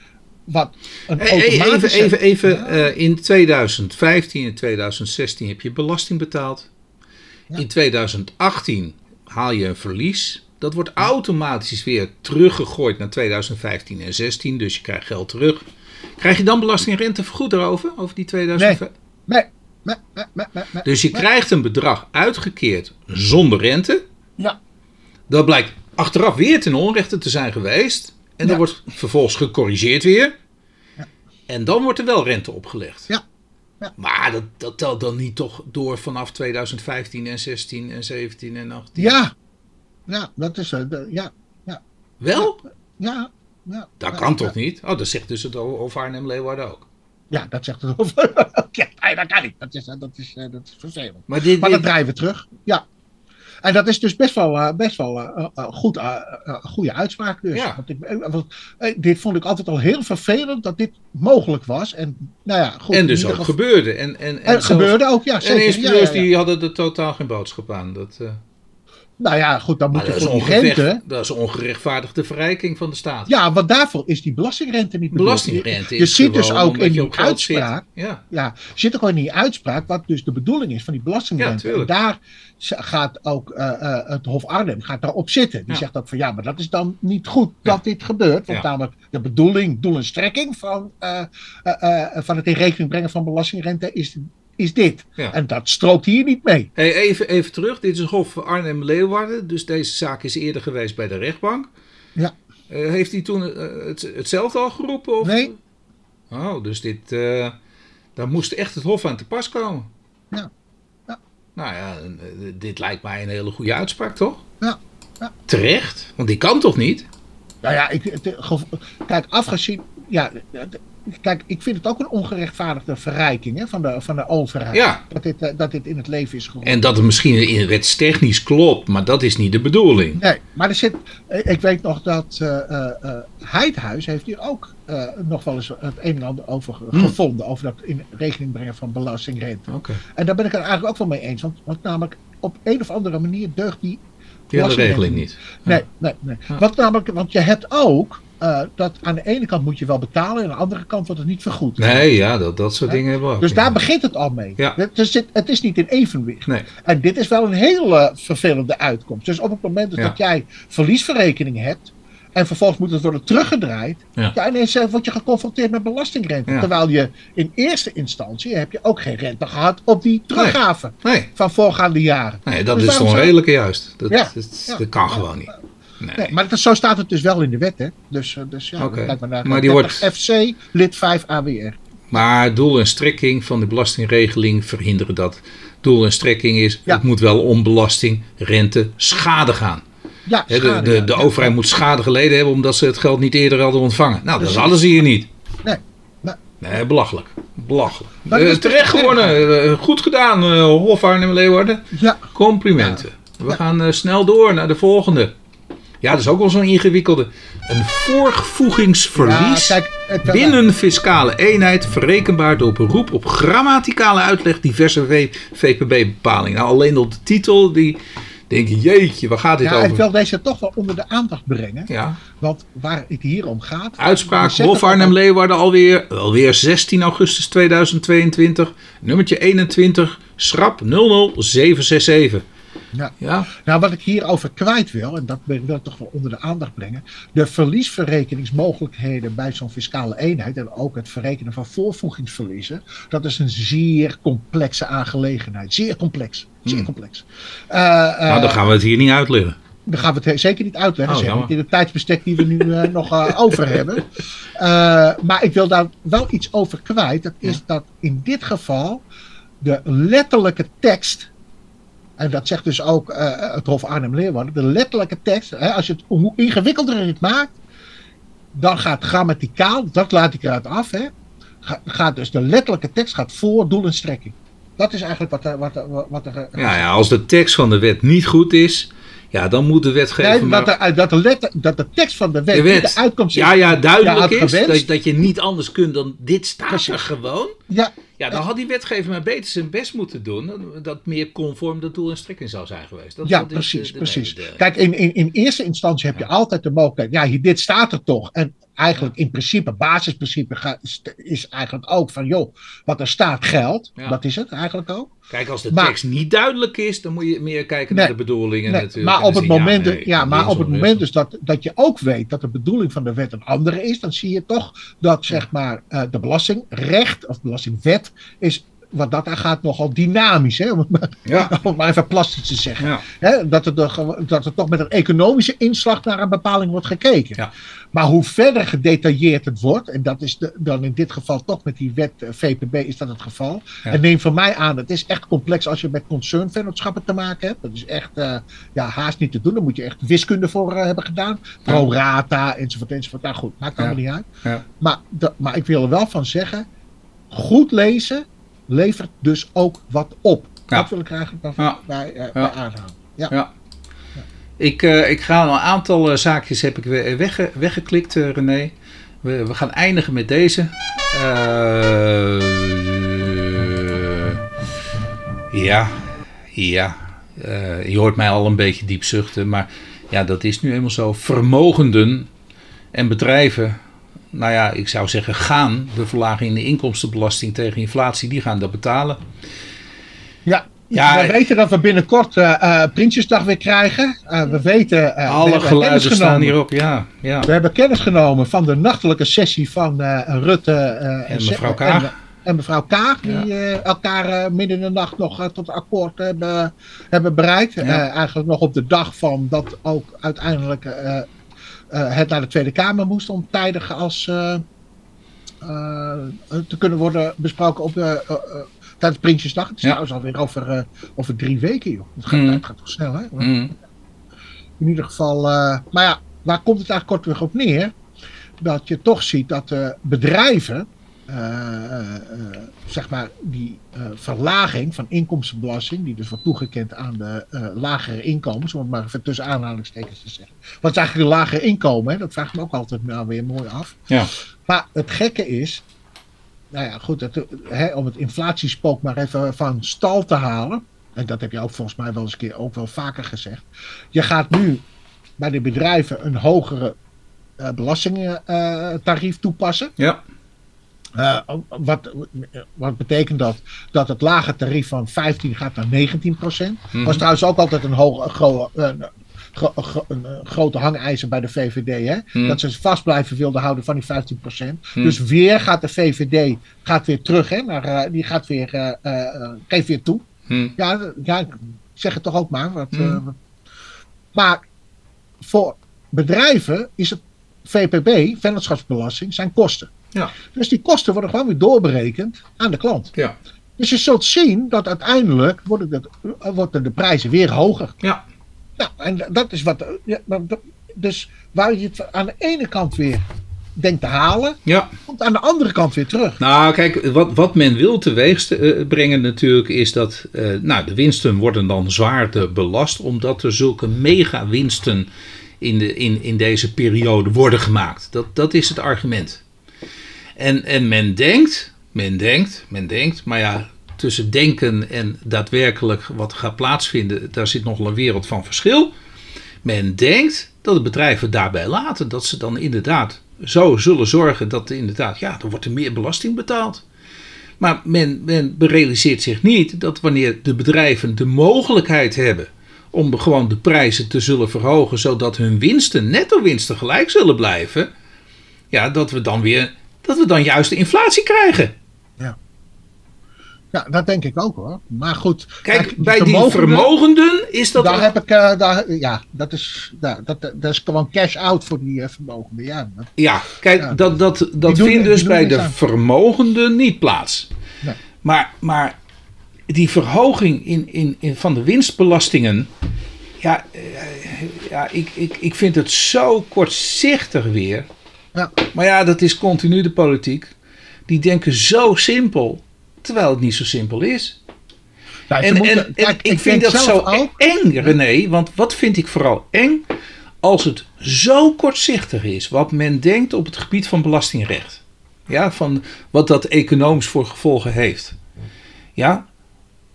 wat een Hey, even, even, even Ja. eh, in 2015 en 2016 heb je belasting betaald. Ja. In 2018 haal je een verlies. Dat wordt automatisch weer teruggegooid naar 2015 en 16, dus je krijgt geld terug. Krijg je dan belastingrentevergoed erover, over die 2015? Nee, nee, Dus je krijgt een bedrag uitgekeerd zonder rente. Ja, Dat blijkt achteraf weer ten onrechte te zijn geweest. En dan Ja. wordt vervolgens gecorrigeerd weer. Ja. En dan wordt er wel rente opgelegd. Ja. Ja. Maar dat, dat telt dan niet toch door vanaf 2015 en 16 en 17 en 18? ja. Ja, dat is... eh, de- ja, Wel? ja, ja. Dat ja, kan ja. toch niet? Oh, dat zegt dus het over Arnhem Leeuwarden ook. Ja, dat zegt het over. ja, nee, dat kan niet. Dat is, eh, dat is, eh, dat is vervelend. Maar dit, Maar dat dit- draaien we terug. Ja. En dat is dus best wel, eh, best wel goed, goede uitspraak. Dus. Ja. Want ik, want, dit vond ik altijd al heel vervelend dat dit mogelijk was. En, nou ja, goed, en dus ook gebeurde. En, en, en En het zelfs- gebeurde ook, ja. En Zeker. de Ja, inspecteurs ja, ja. die hadden er totaal geen boodschap aan. Dat, Nou ja, goed, dan moet Maar je voor die rente... dat is ongerechtvaardigde verrijking van de staat. Ja, want daarvoor is die belastingrente niet bedoeld. Belastingrente Je ziet dus ook in die zit. uitspraak... Ja. Ja, zit ook gewoon in die uitspraak wat dus de bedoeling is van die Ja, belastingrente. en tuurlijk. daar gaat ook eh, eh, het Hof Arnhem gaat daarop zitten. Die Ja. zegt ook van ja, maar dat is dan niet goed dat dit gebeurt. Want Ja. namelijk de bedoeling, doel en strekking van, eh, van het in rekening brengen van belastingrente is, is dit. Ja. En dat strookt hier niet mee. Hey, even, even terug. Dit is Hof Arnhem-Leeuwarden. Dus deze zaak is eerder geweest bij de rechtbank. Ja. Eh, heeft hij toen eh, het, hetzelfde al geroepen? Of? Nee. Oh, dus dit, eh, daar moest echt het Hof aan te pas komen. Ja. Ja. Nou ja, dit lijkt mij een hele goede uitspraak, toch? Ja. Ja. Terecht, want die kan toch niet? Nou ja, ik, het, kijk, afgezien. Ja, kijk, ik vind het ook een ongerechtvaardigde verrijking hè, van, de, van de overheid. Ja. Dat, dit, eh, dat dit in het leven is geroepen. En dat het misschien in wetstechnisch klopt, maar dat is niet de bedoeling. Nee, maar er zit. eh, Ik weet nog dat eh Heidhuis heeft hier ook nog wel eens het een en ander over Hmm. gevonden. Over dat in rekening brengen van belastingrente. Oké. En daar ben ik het eigenlijk ook wel mee eens. Want, want namelijk op een of andere manier deugt die. Die regeling niet. Nee, nee, nee. Want, namelijk, want je hebt ook. Eh, dat aan de ene kant moet je wel betalen. En aan de andere kant wordt het niet vergoed. Nee, ja, dat, dat soort Ja. dingen hebben we ook. Dus ja. daar begint het al mee. Ja. Het, is, het is niet in evenwicht. Nee. En dit is wel een hele vervelende uitkomst. Dus op het moment dat jij verliesverrekening hebt. En vervolgens moet het worden teruggedraaid. Ja. Ja. ineens eh, word je geconfronteerd met belastingrente. Ja. Terwijl je in eerste instantie heb je ook geen rente gehad op die teruggave Nee, van voorgaande jaren. nee dat Dus is waarom toch zou- redelijk juist. Dat, Ja. dat, Ja. dat kan gewoon niet. Nee. Nee, maar dat, zo staat het dus wel in de wet. Hè? Dus, eh, dus ja, Oké. kijk maar naar Maar die 30 wordt- FC lid 5 AWR. Maar doel en strekking van de belastingregeling verhinderen dat. Doel en strekking is, Ja. het moet wel om belasting, rente, schade gaan. Ja, de schade, de, de Ja. overheid moet schade geleden hebben omdat ze het geld niet eerder hadden ontvangen. Nou, dat hadden ze hier niet. Nee. Nee. Nee, belachelijk. Belachelijk. Eh, is toch terecht erg? gewonnen. Eh, goed gedaan, eh Hof Arnhem-Leeuwarden. Ja, Complimenten. We gaan snel door naar de volgende. Ja, dat is ook wel zo'n ingewikkelde. Een voorgevoegingsverlies Ja, kijk, binnen fiscale eenheid verrekenbaar door beroep op grammaticale uitleg diverse VPB-bepalingen. Nou, alleen op de titel, die denk je, jeetje, waar gaat dit ja, ik over? wil deze toch wel onder de aandacht brengen. Ja, Want waar het hier om gaat. uitspraak Hof het Arnhem-Leeuwarden alweer, alweer 16 augustus 2022. Nummertje 21, schrap 00767. Ja. Ja, Nou, wat ik hierover kwijt wil, en dat wil ik toch wel onder de aandacht brengen. De verliesverrekeningsmogelijkheden bij zo'n fiscale eenheid. En ook het verrekenen van voorvoegingsverliezen. Dat is een zeer complexe aangelegenheid. Zeer complex. Zeer Hmm. complex. Nou dan gaan we het hier niet uitleggen. Dan gaan we het he- zeker niet uitleggen. Oh, niet in het tijdsbestek die we nu eh, nog over hebben. Maar ik wil daar wel iets over kwijt. Dat is Ja. dat in dit geval de letterlijke tekst. En dat zegt dus ook eh, het Hof Arnhem-Leeuwarden. De letterlijke tekst. Hè, als je het, hoe ingewikkelder je het maakt. Dan gaat grammaticaal. Dat laat ik eruit af. Hè, ga- gaat dus de letterlijke tekst gaat voor doel en strekking. Dat is eigenlijk wat er. Wat er, wat er eh, Ja, ja, als de tekst van de wet niet goed is, ja, dan moet de wetgever Nee, maar... dat, de, dat, de letter, dat de tekst van de wet, De wet. niet de uitkomst is. Ja, ja, duidelijk is dat, dat je niet anders kunt dan dit staat er gewoon. Ja, Ja, dan had die wetgever maar beter zijn best moeten doen. dat- meer conform de doel en strekking zou zijn geweest. Dat, ja dat precies. de- de precies. Kijk, in, in, in eerste instantie heb je altijd de mogelijkheid. Ja, hier, dit staat er toch. En eigenlijk in principe, basisprincipe is, eigenlijk ook van, joh, wat er staat geldt. Ja. Dat is het eigenlijk ook. Kijk, als de Maar- tekst niet duidelijk is, dan moet je meer kijken Nee, naar de bedoelingen Nee, natuurlijk. maar op het moment, ja, ja, nee, ja, maar op het moment dus dat, dat je ook weet dat de bedoeling van de wet een andere is, dan zie je toch dat zeg maar eh, de belastingrecht of belastingwet is wat dat aan gaat nogal dynamisch, hè, om, het maar, Ja, om het maar even plastisch te zeggen. ja. Hè, dat, er, de- dat er toch met een economische inslag naar een bepaling wordt gekeken. Ja. Maar hoe verder gedetailleerd het wordt, en dat is de, dan in dit geval toch met die wet eh, VPB is dat het geval. En neem van mij aan, het is echt complex als je met concernvennootschappen te maken hebt. Dat is echt eh, ja, haast niet te doen. Daar moet je echt wiskunde voor eh, hebben gedaan. Pro rata, enzovoort, enzovoort. Nou goed, maakt allemaal niet uit. Ja. Maar, de- maar ik wil er wel van zeggen, goed lezen levert dus ook wat op. Ja. Dat wil ik eigenlijk wel Ja. bij, Ja. bij aanhalen. Ja. Ja. Ik, eh, ik ga een aantal eh, zaakjes heb ik we- wegge, weggeklikt, René. We, we gaan eindigen met deze. Ja, ja. je hoort mij al een beetje diep zuchten, maar ja, dat is nu eenmaal zo. Vermogenden en bedrijven, nou ja, ik zou zeggen, gaan de verlaging in de inkomstenbelasting tegen inflatie, die gaan dat betalen. Ja, ja, we weten dat we binnenkort uh, Prinsjesdag weer krijgen. Uh, we weten. Alle geluiden staan hierop, ja, ja. We hebben kennis genomen van de nachtelijke sessie van Rutte en mevrouw Kaag. En, mevrouw Kaag, die elkaar midden in de nacht nog tot akkoord hebben, hebben bereikt. eigenlijk nog op de dag van dat ook uiteindelijk het naar de Tweede Kamer moest om tijdig als. te kunnen worden besproken op tijdens Prinsjesdag. Het is ja. trouwens alweer over, over drie weken, joh. Het gaat, mm. het gaat toch snel, hè? Mm. In ieder geval, maar ja, waar komt het eigenlijk kortweg op neer? Dat je toch ziet dat uh, bedrijven, zeg maar, die verlaging van inkomstenbelasting, die dus wordt toegekend aan de lagere inkomens, om het maar even tussen aanhalingstekens te zeggen. Wat is eigenlijk een lagere inkomen? Hè? Dat vraagt me ook altijd nou weer mooi af. Ja. Maar het gekke is, nou ja, goed, hè, om het inflatiespook maar even van stal te halen. En dat heb je ook volgens mij wel eens een keer ook wel vaker gezegd. Je gaat nu bij de bedrijven een hogere uh, belastingtarief toepassen. Ja. Uh, wat, wat betekent dat? Dat het lage tarief van 15 gaat naar 19 procent. Mm was trouwens ook altijd een, hoge, uh, een eh, grote hangijzer bij de VVD. Hè? Hmm. Dat ze vast blijven wilden houden van die 15%. Hmm. Dus weer gaat de VVD gaat weer terug. Hè, naar, uh, die gaat weer, geeft weer toe. Hmm. Ja, ja, ik zeg het toch ook maar. Wat, maar voor bedrijven is het VPB, vennootschapsbelasting, zijn kosten. Ja. Dus die kosten worden gewoon weer doorberekend aan de klant. Ja. Dus je zult zien dat uiteindelijk worden, worden de prijzen weer hoger. Ja. Nou, en dat is wat. Ja, dus waar je het aan de ene kant weer denkt te halen, ja. komt aan de andere kant weer terug. Nou, kijk, wat, wat men wil teweeg uh, brengen natuurlijk is dat uh, nou, de winsten worden dan zwaarder belast, omdat er zulke mega winsten in, de, in, in deze periode worden gemaakt. Dat, dat is het argument. En, en men denkt, men denkt, men denkt, maar ja, tussen denken en daadwerkelijk wat gaat plaatsvinden, daar zit nog een wereld van verschil. Men denkt dat de bedrijven daarbij laten, dat ze dan inderdaad zo zullen zorgen dat inderdaad, ja, er wordt er meer belasting betaald. Maar men, men realiseert zich niet dat wanneer de bedrijven de mogelijkheid hebben om gewoon de prijzen te zullen verhogen, zodat hun winsten, netto winsten, gelijk zullen blijven, ja, dat we dan weer, dat we dan juist de inflatie krijgen. Ja, dat denk ik ook hoor. Maar goed. Kijk, bij die vermogenden is dat. Daar heb ik. Uh, daar, ja, dat is, daar, dat, dat is gewoon cash out voor die uh, vermogenden. Ja, ja kijk, dat, dat, dat vindt dus bij de vermogenden niet plaats. Nee. Maar, maar die verhoging in, in, in, van de winstbelastingen. Ja, uh, ja ik, ik, ik vind het zo kortzichtig weer. Ja. Maar ja, dat is continu de politiek. Die denken zo simpel. Terwijl het niet zo simpel is. Nou, en, en, ik, ik vind dat zo ook. eng, René. Want wat vind ik vooral eng? Als het zo kortzichtig is wat men denkt op het gebied van belastingrecht. Ja, van wat dat economisch voor gevolgen heeft. Ja,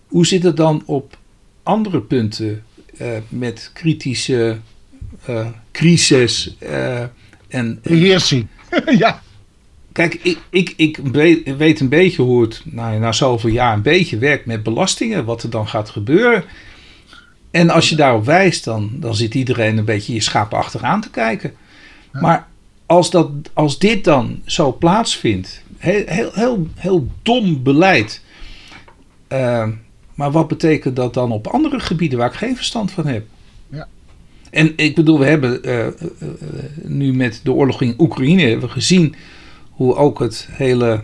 hoe zit het dan op andere punten uh, met kritische uh, crisis uh, en. Ja. Kijk, ik, ik, ik weet een beetje hoe het nou, na zoveel jaar een beetje werkt met belastingen, wat er dan gaat gebeuren. En als je daarop wijst, dan, dan zit iedereen een beetje je schapen achteraan te kijken. Maar als, dat, als dit dan zo plaatsvindt, heel, heel, heel, heel dom beleid. Uh, maar wat betekent dat dan op andere gebieden waar ik geen verstand van heb? En ik bedoel, we hebben uh, uh, nu met de oorlog in Oekraïne hebben we gezien hoe ook het hele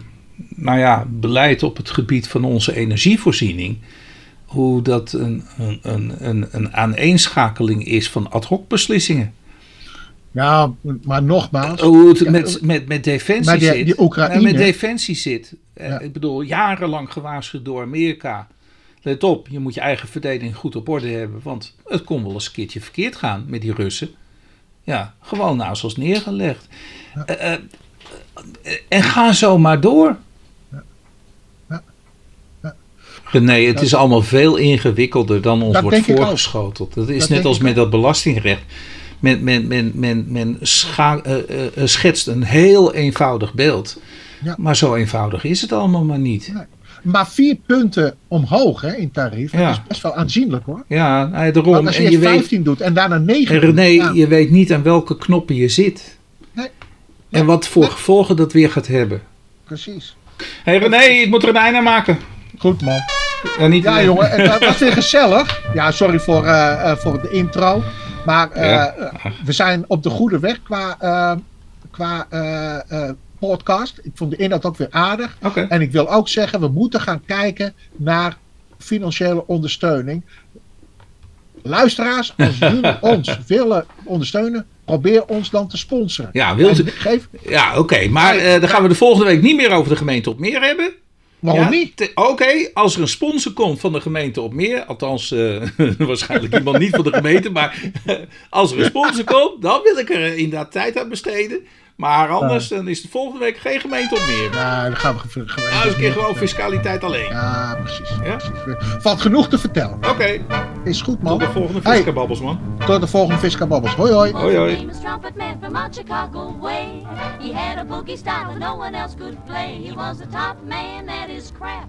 nou ja, beleid op het gebied van onze energievoorziening, hoe dat een, een, een, een aaneenschakeling is van ad hoc beslissingen. Ja, maar nogmaals. Hoe het met, met, met defensie die, zit. Die Oekraïne, met defensie zit. Eh, ik bedoel, jarenlang gewaarschuwd door Amerika. Let op, je moet je eigen verdediging goed op orde hebben. Want het kon wel eens een keertje verkeerd gaan met die Russen. Ja, gewoon naast ons neergelegd. Ja. Uh, en ga zo maar door. Nee, het is allemaal veel ingewikkelder dan ons Dat wordt denk ik ook. voorgeschoteld. Dat is Dat net als met dat belastingrecht. Men, men, men, men, men scha- eh, eh, eh, schetst een heel eenvoudig beeld. Ja. Maar zo eenvoudig is het allemaal maar niet. Nee. Maar vier punten omhoog hè, in tarief, Ja. dat is best wel aanzienlijk hoor. Ja, daarom. Want als je En je eerst weet, 15 doet en daarna 9 en René, ja, je weet niet aan welke knoppen je zit. Nee. En wat voor gevolgen dat weer gaat hebben. precies. Hé hey René, ik moet er een einde aan maken. Goed man. Ja, niet, Ja jongen, en dat was weer gezellig. Ja, sorry voor, eh, eh, voor de intro. Maar eh, Ja. eh, we zijn op de goede weg qua, eh, qua eh, eh, podcast. Ik vond de inhoud ook weer aardig. En ik wil ook zeggen, we moeten gaan kijken naar financiële ondersteuning. Luisteraars, als jullie ons willen ondersteunen, probeer ons dan te sponsoren. Ja, wilt u- geef, Ja, oké. Maar eh, dan gaan we de volgende week niet meer over de gemeente op meer hebben. waarom Ja, niet? Oké, als er een sponsor komt van de gemeente op meer, althans eh, waarschijnlijk iemand niet van de gemeente, maar als er een sponsor komt, dan wil ik er eh, inderdaad tijd aan besteden. Maar anders dan is de volgende week geen gemeente op meer. Ja, dan gaan we ge- ge- Nou, een keer gewoon fiscaliteit alleen. Ja, precies. Ja? precies. Valt genoeg te vertellen. Oké, Is goed, man. tot de volgende Hey, Fiskababbels, man. tot de volgende Fiskababbels. Hoi, hoi. Hoi, hoi. famous trumpet man from out Chicago way. He had a boogie style that no one else could play. He was the top man at his craft.